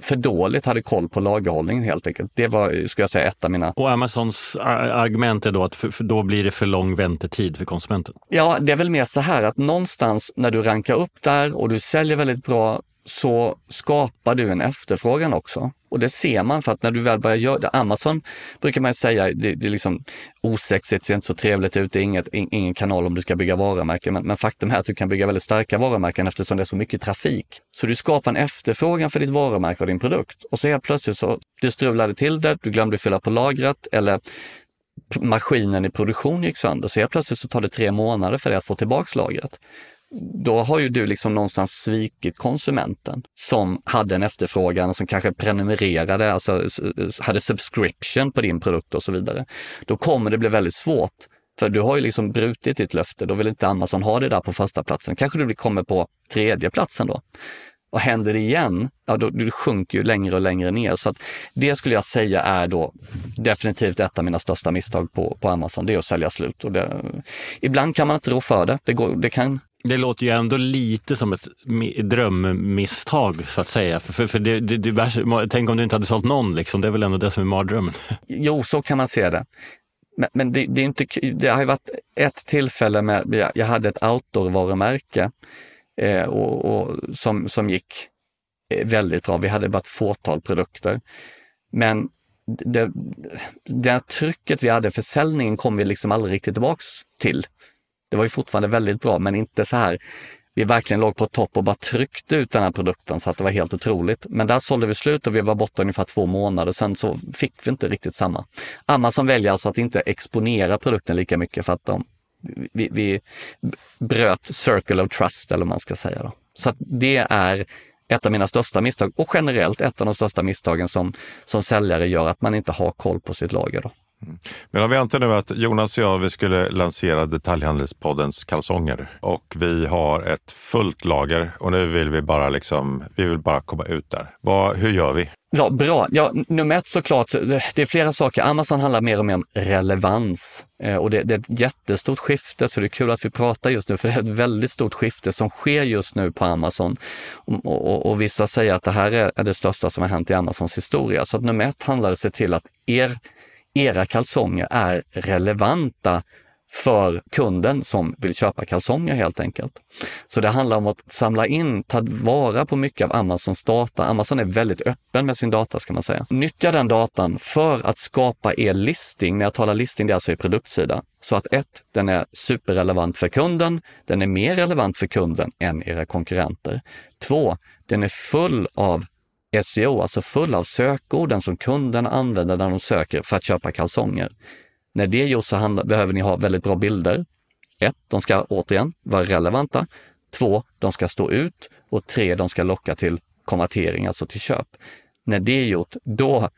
för dåligt hade koll på lagerhållningen helt enkelt. Det var, skulle jag säga, ett av mina... Och Amazons argument är då att för, för då blir det för lång väntetid för konsumenten? Ja, det är väl mer så här att någonstans när du rankar upp där och du säljer väldigt bra så skapar du en efterfrågan också. Och det ser man för att när du väl börjar göra det, Amazon brukar man säga, det, det är liksom osexigt, ser inte så trevligt ut, det är inget, ingen kanal om du ska bygga varumärken. Men, men, faktum är att du kan bygga väldigt starka varumärken eftersom det är så mycket trafik. Så du skapar en efterfrågan för ditt varumärke och din produkt. Och så helt plötsligt så, du strulade till det, du glömde fylla på lagret eller maskinen i produktion gick sönder. Så helt plötsligt så tar det tre månader för dig att få tillbaks lagret då har ju du liksom någonstans svikit konsumenten som hade en efterfrågan, som kanske prenumererade, alltså hade subscription på din produkt och så vidare. Då kommer det bli väldigt svårt för du har ju liksom brutit ditt löfte, då vill inte Amazon ha det där på första platsen. Kanske du kommer på tredje platsen då. Och händer det igen, ja då du sjunker ju längre och längre ner. Så att det skulle jag säga är då definitivt ett av mina största misstag på, på Amazon, det är att sälja slut. Och det, ibland kan man inte rå för det. Det, går, det kan det låter ju ändå lite som ett drömmisstag så att säga. För, för, för det, det, det, tänk om du inte hade sålt någon, liksom. det är väl ändå det som är mardrömmen? Jo, så kan man se det. Men, men det, det, är inte, det har ju varit ett tillfälle med, jag hade ett outdoor-varumärke eh, och, och, som, som gick eh, väldigt bra. Vi hade bara ett fåtal produkter. Men det, det trycket vi hade, försäljningen kom vi liksom aldrig riktigt tillbaks till. Det var ju fortfarande väldigt bra, men inte så här vi verkligen låg på topp och bara tryckte ut den här produkten så att det var helt otroligt. Men där sålde vi slut och vi var borta ungefär två månader. Sen så fick vi inte riktigt samma. Amazon väljer alltså att inte exponera produkten lika mycket för att de, vi, vi bröt circle of trust eller vad man ska säga. Då. Så det är ett av mina största misstag och generellt ett av de största misstagen som, som säljare gör, att man inte har koll på sitt lager. Då. Men om vi antar nu att Jonas och jag vi skulle lansera Detaljhandelspoddens kalsonger och vi har ett fullt lager och nu vill vi bara, liksom, vi vill bara komma ut där. Vad, hur gör vi? Ja, bra. Ja, nummer ett såklart, eh, det är flera saker. Amazon handlar mer och mer om relevans eh, och det, det, är ett jättestort skifte, så det är kul att vi pratar just nu, för det är ett väldigt stort skifte som sker just nu på Amazon. Och, och, och vissa säger att det här är, det största som har hänt i Amazons historia. Så att nummer ett handlar det sig se till att er era kalsonger är relevanta för kunden som vill köpa kalsonger helt enkelt. Så det handlar om att samla in, ta vara på mycket av Amazons data. Amazon är väldigt öppen med sin data ska man säga. Nyttja den datan för att skapa er listing. När jag talar listing, det är alltså er produktsida. Så att ett, den är superrelevant för kunden. Den är mer relevant för kunden än era konkurrenter. Två, den är full av SEO, alltså full av sökorden som kunderna använder när de söker för att köpa kalsonger. När det är gjort så handla, behöver ni ha väldigt bra bilder. Ett, de ska återigen vara relevanta. Två, de ska stå ut. Och tre, de ska locka till konvertering, alltså till köp. När det är gjort, då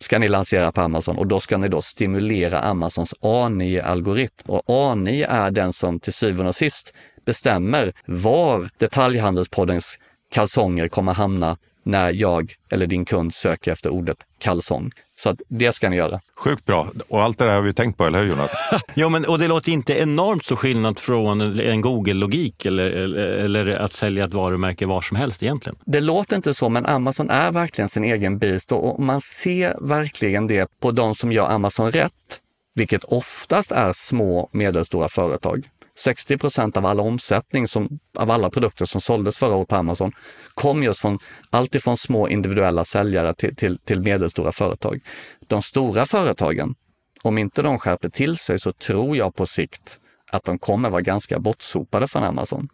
ska ni lansera på Amazon och då ska ni då stimulera Amazons A9-algoritm. Och A9 är den som till syvende och sist bestämmer var detaljhandelspoddens kalsonger kommer hamna när jag eller din kund söker efter ordet kalsong. Så att det ska ni göra. Sjukt bra. Och allt det där har vi tänkt på, eller hur Jonas? ja, men, och det låter inte enormt stor skillnad från en Google-logik eller, eller, eller, att sälja ett varumärke var som helst egentligen. Det låter inte så, men Amazon är verkligen sin egen beast och man ser verkligen det på de som gör Amazon rätt, vilket oftast är små medelstora företag. 60 procent av all omsättning som, av alla produkter som såldes förra året på Amazon kom just från alltifrån små individuella säljare till, till, till medelstora företag. De stora företagen, om inte de skärper till sig så tror jag på sikt att de kommer vara ganska bortsopade från Amazon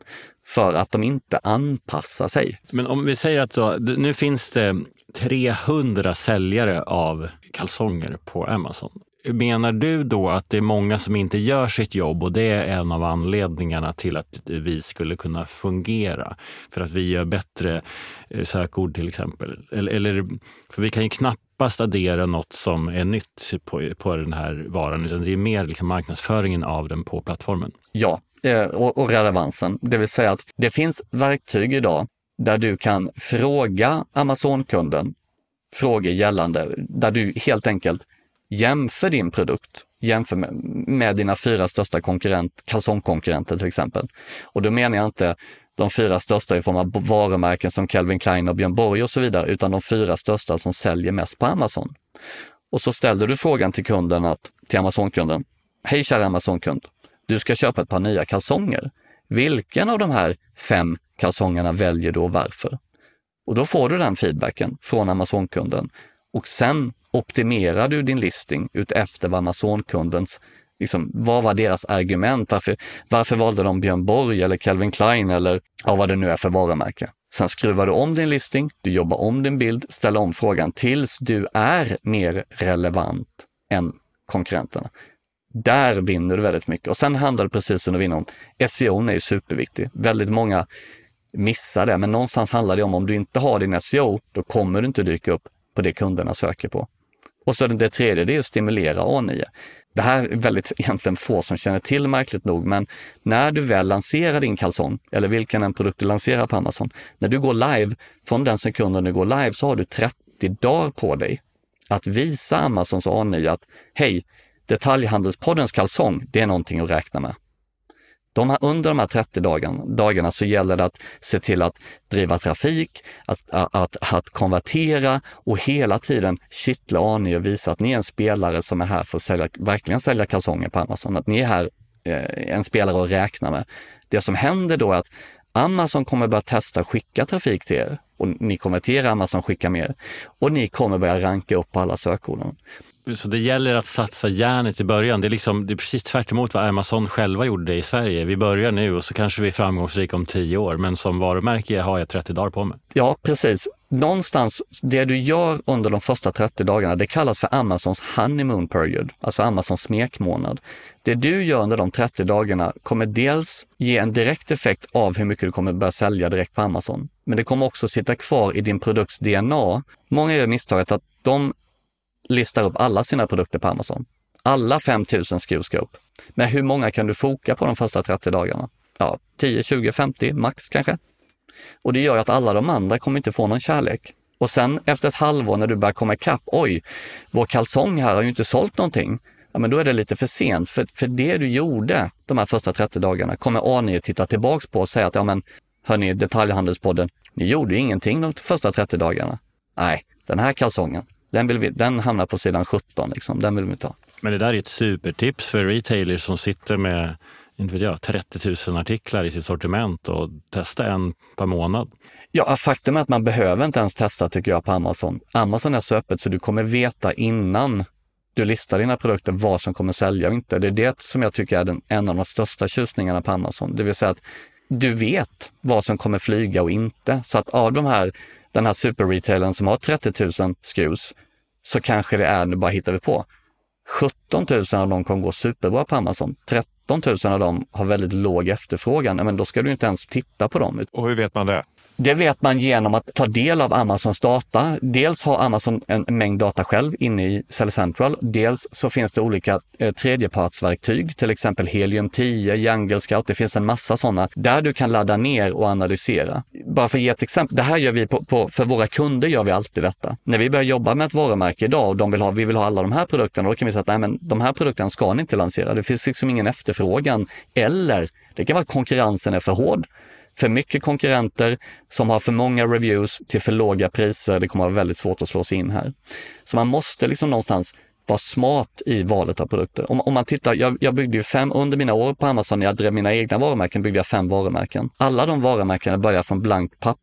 för att de inte anpassar sig. Men om vi säger att då, nu finns det 300 säljare av kalsonger på Amazon. Menar du då att det är många som inte gör sitt jobb och det är en av anledningarna till att vi skulle kunna fungera? För att vi gör bättre eh, sökord till exempel. Eller, eller för vi kan ju knappast addera något som är nytt på, på den här varan, utan det är mer liksom marknadsföringen av den på plattformen. Ja, eh, och, och relevansen. Det vill säga att det finns verktyg idag där du kan fråga Amazon-kunden frågor gällande, där du helt enkelt jämför din produkt jämför med, med dina fyra största konkurrent, kalsongkonkurrenter till exempel. Och då menar jag inte de fyra största i form av varumärken som Calvin Klein och Björn Borg och så vidare, utan de fyra största som säljer mest på Amazon. Och så ställer du frågan till kunden, att, till Amazon-kunden. Hej kära Amazon-kund, du ska köpa ett par nya kalsonger. Vilken av de här fem kalsongerna väljer du och varför? Och då får du den feedbacken från Amazon-kunden. Och sen optimerar du din listing utefter vad Amazon-kundens Liksom, vad var deras argument? Varför, varför valde de Björn Borg eller Calvin Klein eller ja, vad det nu är för varumärke? Sen skruvar du om din listing, du jobbar om din bild, ställer om frågan tills du är mer relevant än konkurrenterna. Där vinner du väldigt mycket. Och sen handlar det precis som du vinner om, SEO är ju superviktig. Väldigt många missar det, men någonstans handlar det om om du inte har din SEO, då kommer du inte dyka upp på det kunderna söker på. Och så det tredje, det är att stimulera A9. Det här är väldigt egentligen få som känner till märkligt nog, men när du väl lanserar din kalsong, eller vilken en produkt du lanserar på Amazon, när du går live, från den sekunden du går live så har du 30 dagar på dig att visa Amazons A9 att hej, detaljhandelspoddens kalsong, det är någonting att räkna med. De under de här 30 dagarna, dagarna så gäller det att se till att driva trafik, att, att, att konvertera och hela tiden kittla Ani och visa att ni är en spelare som är här för att sälja, verkligen sälja kalsonger på Amazon. Att ni är här eh, en spelare att räkna med. Det som händer då är att Amazon kommer börja testa att skicka trafik till er och ni konverterar, Amazon skickar mer och ni kommer börja ranka upp på alla sökorden. Så det gäller att satsa järnet i början. Det är, liksom, det är precis tvärt vad Amazon själva gjorde i Sverige. Vi börjar nu och så kanske vi är framgångsrika om tio år, men som varumärke har jag 30 dagar på mig. Ja, precis. Någonstans, det du gör under de första 30 dagarna, det kallas för Amazons honeymoon period, alltså Amazons smekmånad. Det du gör under de 30 dagarna kommer dels ge en direkt effekt av hur mycket du kommer börja sälja direkt på Amazon. Men det kommer också sitta kvar i din produkts DNA. Många gör misstaget att de listar upp alla sina produkter på Amazon. Alla 5000 SKUs ska upp. Men hur många kan du foka på de första 30 dagarna? Ja, 10, 20, 50 max kanske. Och det gör att alla de andra kommer inte få någon kärlek. Och sen efter ett halvår när du börjar komma ikapp, oj, vår kalsong här har ju inte sålt någonting. Ja, men då är det lite för sent. För, för det du gjorde de här första 30 dagarna kommer A9 titta tillbaks på och säga att, ja men hörni, detaljhandelspodden, ni gjorde ju ingenting de första 30 dagarna. Nej, den här kalsongen, den, vill vi, den hamnar på sidan 17, liksom. den vill vi ta. Men det där är ett supertips för retailers som sitter med inte vet jag, 30 000 artiklar i sitt sortiment och testa en per månad. Ja, faktum är att man behöver inte ens testa tycker jag på Amazon. Amazon är så öppet så du kommer veta innan du listar dina produkter vad som kommer sälja och inte. Det är det som jag tycker är den, en av de största tjusningarna på Amazon. Det vill säga att du vet vad som kommer flyga och inte. Så att av de här, den här superretailern som har 30 000 SKUs så kanske det är, nu bara hittar vi på, 17 000 av dem kommer gå superbra på Amazon. 13 000 av dem har väldigt låg efterfrågan. Men då ska du inte ens titta på dem. Och hur vet man det? Det vet man genom att ta del av Amazons data. Dels har Amazon en mängd data själv inne i Sell Central. Dels så finns det olika eh, tredjepartsverktyg, till exempel Helium 10, Jungle Scout. Det finns en massa sådana där du kan ladda ner och analysera. Bara för att ge ett exempel. Det här gör vi på, på, för våra kunder gör vi alltid detta. När vi börjar jobba med ett varumärke idag och de vill ha, vi vill ha alla de här produkterna, då kan vi säga att nej, men de här produkterna ska ni inte lansera. Det finns liksom ingen efterfrågan. Eller det kan vara att konkurrensen är för hård för mycket konkurrenter som har för många reviews till för låga priser. Det kommer att vara väldigt svårt att slå sig in här. Så man måste liksom någonstans vara smart i valet av produkter. Om, om man tittar, jag, jag, byggde ju fem, under mina år på Amazon, när jag drev mina egna varumärken, byggde jag fem varumärken. Alla de varumärkena börjar från blankt papper.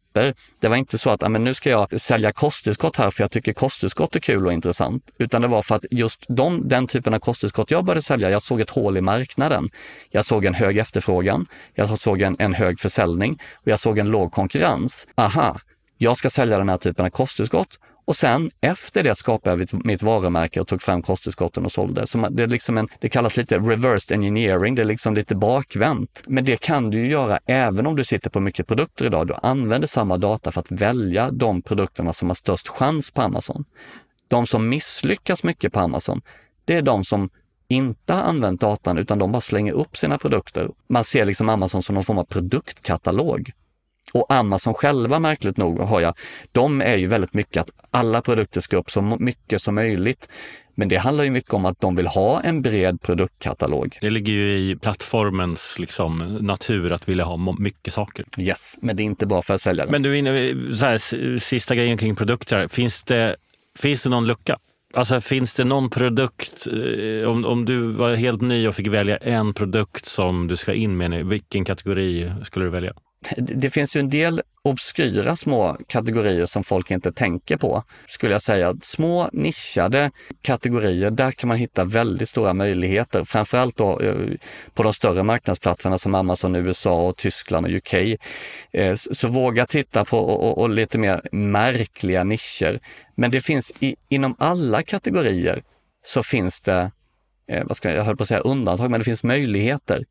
Det var inte så att men nu ska jag sälja kosttillskott här för jag tycker kosttillskott är kul och intressant. Utan det var för att just de, den typen av kosttillskott jag började sälja, jag såg ett hål i marknaden. Jag såg en hög efterfrågan, jag såg en, en hög försäljning och jag såg en låg konkurrens. Aha, jag ska sälja den här typen av kosttillskott och sen efter det skapade jag mitt varumärke och tog fram kosttillskotten och sålde. Så det, är liksom en, det kallas lite reversed engineering, det är liksom lite bakvänt. Men det kan du ju göra även om du sitter på mycket produkter idag. Du använder samma data för att välja de produkterna som har störst chans på Amazon. De som misslyckas mycket på Amazon, det är de som inte har använt datan utan de bara slänger upp sina produkter. Man ser liksom Amazon som någon form av produktkatalog. Och Amazon själva, märkligt nog, har jag, de är ju väldigt mycket att alla produkter ska upp så mycket som möjligt. Men det handlar ju mycket om att de vill ha en bred produktkatalog. Det ligger ju i plattformens liksom, natur att vilja ha mycket saker. Yes, men det är inte bra för säljaren. Men du, här, sista grejen kring produkter. Finns det, finns det någon lucka? Alltså finns det någon produkt, eh, om, om du var helt ny och fick välja en produkt som du ska in med, vilken kategori skulle du välja? Det finns ju en del obskyra små kategorier som folk inte tänker på, skulle jag säga. Små nischade kategorier, där kan man hitta väldigt stora möjligheter. Framförallt då eh, på de större marknadsplatserna som Amazon USA och Tyskland och UK. Eh, så våga titta på och, och lite mer märkliga nischer. Men det finns i, inom alla kategorier så finns det, eh, vad ska jag, jag höll på att säga undantag, men det finns möjligheter.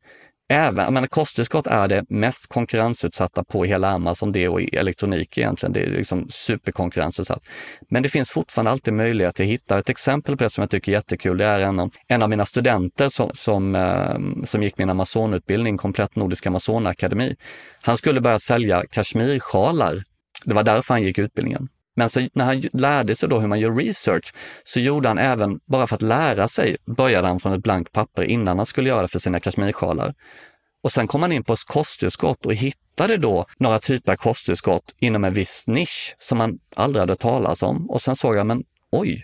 Även, men kosttillskott är det mest konkurrensutsatta på hela Amazon, det och elektronik egentligen. Det är liksom superkonkurrensutsatt. Men det finns fortfarande alltid möjlighet att hitta ett exempel på det som jag tycker är jättekul. Det är en av, en av mina studenter som, som, eh, som gick min Amazonutbildning, Komplett Nordisk Amazonakademi. Han skulle börja sälja kashmirsjalar. Det var därför han gick utbildningen. Men så när han lärde sig då hur man gör research så gjorde han även, bara för att lära sig, började han från ett blankt papper innan han skulle göra det för sina kashmirsjalar. Och sen kom han in på kosttillskott och hittade då några typer av kosttillskott inom en viss nisch som han aldrig hade talat om. Och sen såg han, men oj,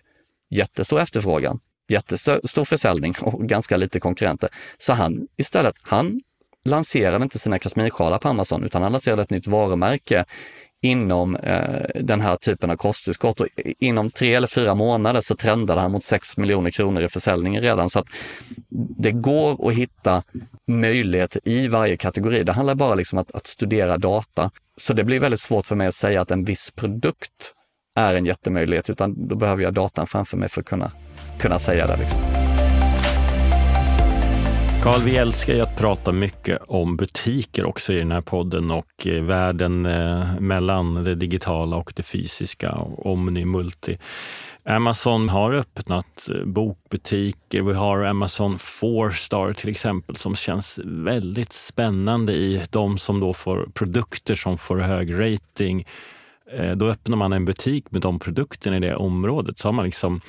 jättestor efterfrågan, jättestor försäljning och ganska lite konkurrenter. Så han istället, han lanserade inte sina kashmirsjalar på Amazon utan han lanserade ett nytt varumärke inom eh, den här typen av kosttillskott. Och inom tre eller fyra månader så trendade han mot 6 miljoner kronor i försäljningen redan. Så att det går att hitta möjligheter i varje kategori. Det handlar bara liksom att, att studera data. Så det blir väldigt svårt för mig att säga att en viss produkt är en jättemöjlighet, utan då behöver jag datan framför mig för att kunna, kunna säga det. Liksom. Carl, vi älskar ju att prata mycket om butiker också i den här podden och eh, världen eh, mellan det digitala och det fysiska, omni, multi. Amazon har öppnat eh, bokbutiker. Vi har Amazon 4-star till exempel som känns väldigt spännande i de som då får produkter som får hög rating. Då öppnar man en butik med de produkterna i det området. Så har man liksom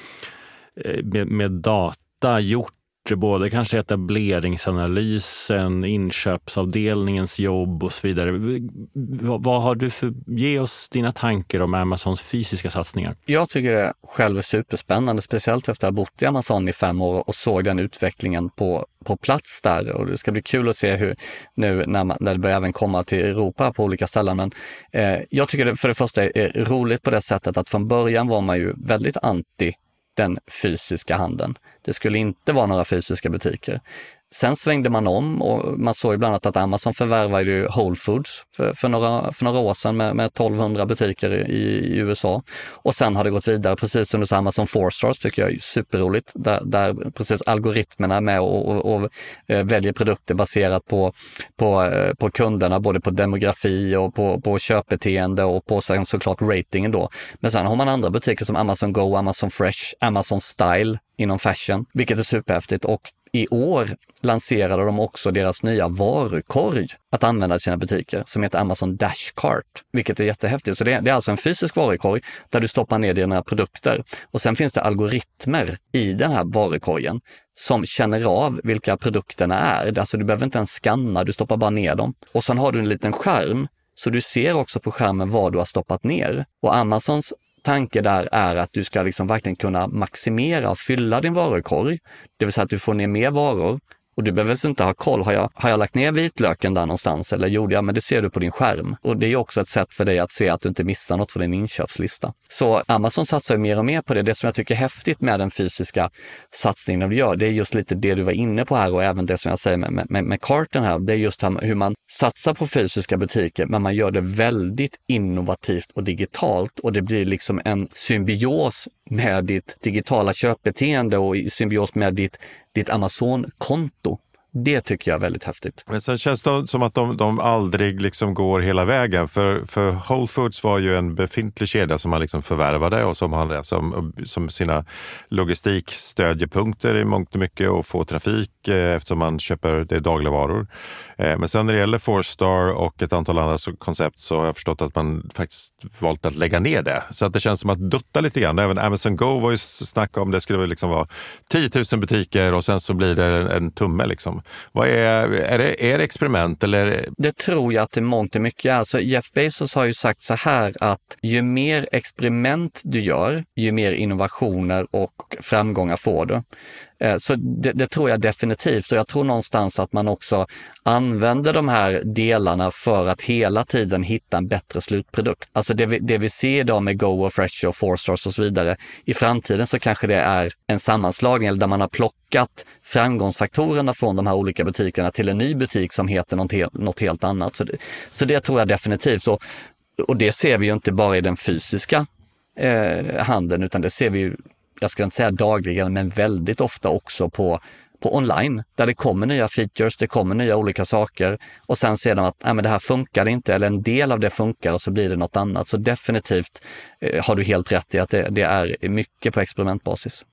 med, med data gjort både kanske etableringsanalysen, inköpsavdelningens jobb och så vidare. Vad har du för, ge oss dina tankar om Amazons fysiska satsningar. Jag tycker det själv är superspännande, speciellt efter att ha bott i Amazon i fem år och såg den utvecklingen på, på plats där. Och det ska bli kul att se hur nu när, man, när det börjar även komma till Europa på olika ställen. Men eh, jag tycker det för det första är roligt på det sättet att från början var man ju väldigt anti den fysiska handeln. Det skulle inte vara några fysiska butiker. Sen svängde man om och man såg bland annat att Amazon förvärvade Whole Foods för, för, några, för några år sedan med, med 1200 butiker i, i, USA. Och sen har det gått vidare precis under Amazon 4 Stars tycker jag är superroligt, där, där precis algoritmerna är med och, och, och eh, väljer produkter baserat på, på, eh, på kunderna, både på demografi och på, på köpbeteende och på sen såklart ratingen då. Men sen har man andra butiker som Amazon Go, Amazon Fresh, Amazon Style inom fashion, vilket är superhäftigt. Och i år lanserade de också deras nya varukorg att använda i sina butiker som heter Amazon Dash Cart, vilket är jättehäftigt. Så det är, det är alltså en fysisk varukorg där du stoppar ner dina produkter och sen finns det algoritmer i den här varukorgen som känner av vilka produkterna är. Alltså du behöver inte ens skanna, du stoppar bara ner dem. Och sen har du en liten skärm så du ser också på skärmen vad du har stoppat ner. Och Amazons tanke där är att du ska liksom verkligen kunna maximera och fylla din varukorg. Det vill säga att du får ner mer varor och du behöver inte ha koll. Har jag, har jag lagt ner vitlöken där någonstans eller gjorde jag? Men det ser du på din skärm. Och det är också ett sätt för dig att se att du inte missar något från din inköpslista. Så Amazon satsar mer och mer på det. Det som jag tycker är häftigt med den fysiska satsningen du gör, det är just lite det du var inne på här och även det som jag säger med, med, med karten här. Det är just hur man satsar på fysiska butiker, men man gör det väldigt innovativt och digitalt och det blir liksom en symbios med ditt digitala köpbeteende och i symbios med ditt, ditt Amazon-konto. Det tycker jag är väldigt häftigt. Men sen känns det som att de, de aldrig liksom går hela vägen. För, för Whole Foods var ju en befintlig kedja som man liksom förvärvade och som hade som, som sina logistikstödjepunkter i mångt och mycket och få trafik eh, eftersom man köper det dagligvaror. Eh, men sen när det gäller Fourstar och ett antal andra koncept så har jag förstått att man faktiskt valt att lägga ner det. Så att det känns som att dutta lite grann. Även Amazon Go var ju snack om det skulle liksom vara 10 000 butiker och sen så blir det en tumme. Liksom. Vad är, är, det, är det experiment eller? Det tror jag att det mångt och mycket är. Alltså Jeff Bezos har ju sagt så här att ju mer experiment du gör, ju mer innovationer och framgångar får du. Eh, så det, det, tror jag definitivt och jag tror någonstans att man också använder de här delarna för att hela tiden hitta en bättre slutprodukt. Alltså det vi, det vi ser idag med Go och Fresh och Four Stars och så vidare. I framtiden så kanske det är en sammanslagning eller där man har plockat framgångsfaktorerna från de här olika butikerna till en ny butik som heter något, helt, något helt annat. Så det, så det tror jag definitivt. Och, och det ser vi ju inte bara i den fysiska eh, handeln utan det ser vi ju jag ska inte säga dagligen, men väldigt ofta också på, på online, där det kommer nya features, det kommer nya olika saker och sen ser de att nej, men det här funkar inte eller en del av det funkar och så blir det något annat. Så definitivt eh, har du helt rätt i att det, det är mycket på experimentbasis.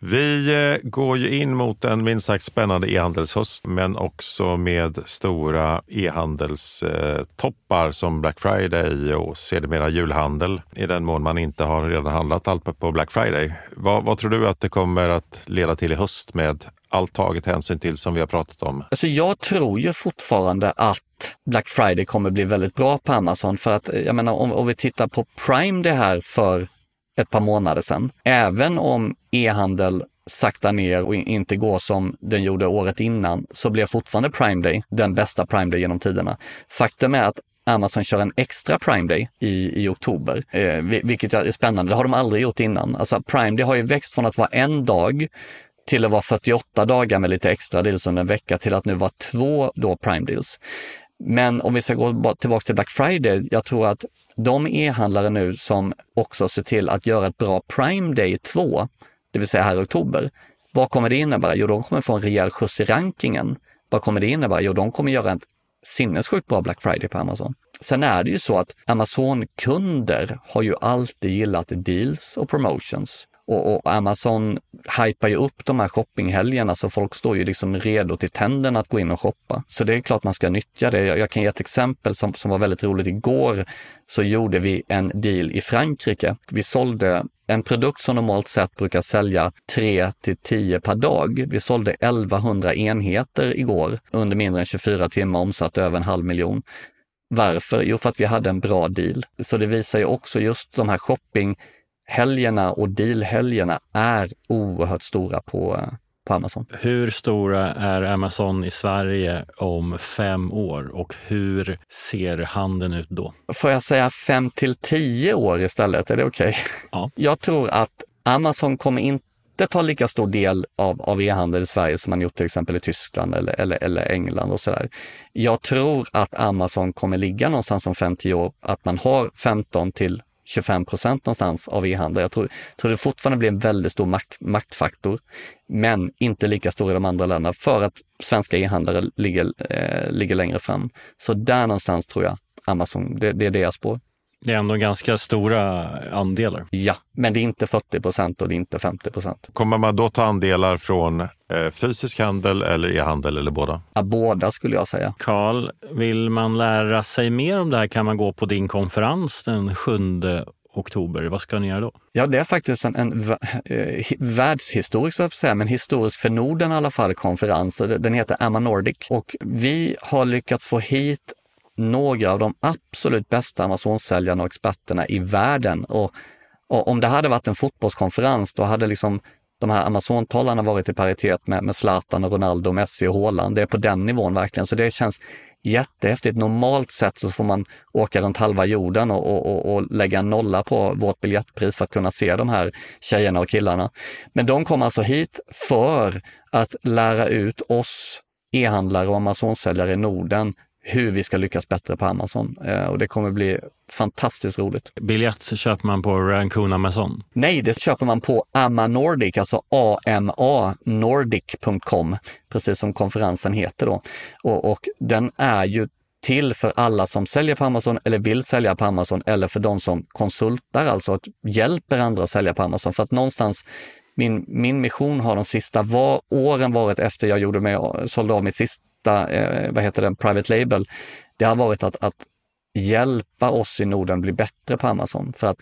Vi eh, går ju in mot en minst sagt spännande e-handelshöst, men också med stora e-handelstoppar som Black Friday och sedermera julhandel i den mån man inte har redan handlat allt på Black Friday. Vad, vad tror du att det kommer att leda till i höst med allt taget hänsyn till som vi har pratat om? Alltså jag tror ju fortfarande att Black Friday kommer bli väldigt bra på Amazon för att eh, jag menar om, om vi tittar på Prime det här för ett par månader sedan. Även om e-handel saktar ner och inte går som den gjorde året innan så blev fortfarande Prime Day den bästa Prime Day genom tiderna. Faktum är att Amazon kör en extra Prime Day i, i oktober, eh, vilket är spännande. Det har de aldrig gjort innan. Alltså Prime Day har ju växt från att vara en dag till att vara 48 dagar med lite extra deals under en vecka till att nu vara två då Prime Deals. Men om vi ska gå tillbaka till Black Friday, jag tror att de e-handlare nu som också ser till att göra ett bra Prime Day 2, det vill säga här i oktober, vad kommer det innebära? Jo, de kommer få en rejäl skjuts i rankingen. Vad kommer det innebära? Jo, de kommer göra ett sinnessjukt bra Black Friday på Amazon. Sen är det ju så att Amazon-kunder har ju alltid gillat deals och promotions. Och, och, Amazon hypar ju upp de här shoppinghelgerna så folk står ju liksom redo till tänderna att gå in och shoppa. Så det är klart man ska nyttja det. Jag, jag kan ge ett exempel som, som var väldigt roligt. Igår så gjorde vi en deal i Frankrike. Vi sålde en produkt som normalt sett brukar sälja 3 till 10 per dag. Vi sålde 1100 enheter igår under mindre än 24 timmar, omsatt över en halv miljon. Varför? Jo, för att vi hade en bra deal. Så det visar ju också just de här shopping helgerna och dealhelgerna är oerhört stora på, på Amazon. Hur stora är Amazon i Sverige om fem år och hur ser handeln ut då? Får jag säga fem till tio år istället? Är det okej? Okay? Ja. Jag tror att Amazon kommer inte ta lika stor del av, av e-handel i Sverige som man gjort till exempel i Tyskland eller, eller, eller England och sådär. Jag tror att Amazon kommer ligga någonstans om 50 år, att man har 15 till 25 procent någonstans av e-handel. Jag tror, tror det fortfarande blir en väldigt stor makt, maktfaktor, men inte lika stor i de andra länderna för att svenska e-handlare ligger, eh, ligger längre fram. Så där någonstans tror jag Amazon, det, det är deras spår. Det är ändå ganska stora andelar. Ja, men det är inte 40 procent och det är inte 50 procent. Kommer man då ta andelar från eh, fysisk handel eller e-handel eller båda? Ja, båda skulle jag säga. Karl, vill man lära sig mer om det här kan man gå på din konferens den 7 oktober. Vad ska ni göra då? Ja, det är faktiskt en, en eh, världshistorisk, så att säga, men historisk för Norden i alla fall, konferens. Den heter Amma Nordic och vi har lyckats få hit några av de absolut bästa Amazon-säljarna och experterna i världen. Och, och, om det hade varit en fotbollskonferens, då hade liksom de här Amazon-talarna varit i paritet med, med Zlatan, och Ronaldo, Messi och Haaland. Det är på den nivån verkligen, så det känns jättehäftigt. Normalt sett så får man åka runt halva jorden och, och, och, och lägga en nolla på vårt biljettpris för att kunna se de här tjejerna och killarna. Men de kom alltså hit för att lära ut oss e-handlare och Amazon-säljare i Norden hur vi ska lyckas bättre på Amazon. Eh, och det kommer bli fantastiskt roligt. Biljett köper man på Rancune Amazon? Nej, det köper man på AMA Nordic, alltså amanordic.com, precis som konferensen heter då. Och, och den är ju till för alla som säljer på Amazon eller vill sälja på Amazon eller för de som konsultar, alltså att hjälper andra att sälja på Amazon. För att någonstans min, min mission har de sista var, åren varit efter jag gjorde mig, sålde av mitt sista eh, vad heter det, private label, det har varit att, att hjälpa oss i Norden bli bättre på Amazon. För att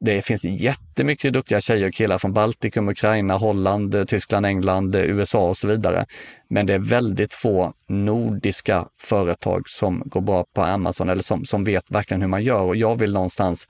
det finns jättemycket duktiga tjejer och killar från Baltikum, Ukraina, Holland, eh, Tyskland, England, eh, USA och så vidare. Men det är väldigt få nordiska företag som går bra på Amazon eller som, som vet verkligen hur man gör. Och jag vill någonstans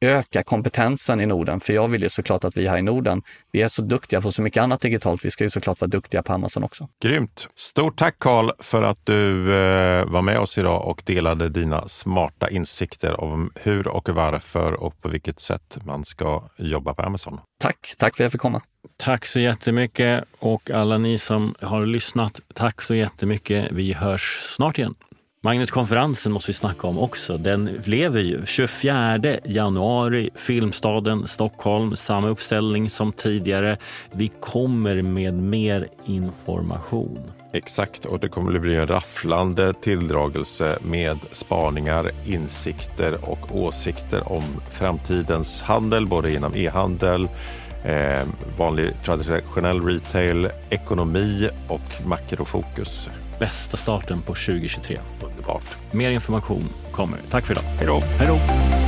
öka kompetensen i Norden. För jag vill ju såklart att vi här i Norden, vi är så duktiga på så mycket annat digitalt. Vi ska ju såklart vara duktiga på Amazon också. Grymt! Stort tack Karl för att du eh, var med oss idag och delade dina smarta insikter om hur och varför och på vilket sätt man ska jobba på Amazon. Tack! Tack för att jag fick komma. Tack så jättemycket och alla ni som har lyssnat, tack så jättemycket. Vi hörs snart igen. Magnetkonferensen måste vi snacka om också. Den lever ju. 24 januari, Filmstaden Stockholm. Samma uppställning som tidigare. Vi kommer med mer information. Exakt, och det kommer att bli en rafflande tilldragelse med spaningar, insikter och åsikter om framtidens handel, både inom e-handel, eh, vanlig traditionell retail, ekonomi och makrofokus bästa starten på 2023. Underbart. Mer information kommer. Tack för idag. Hej då. Hej då.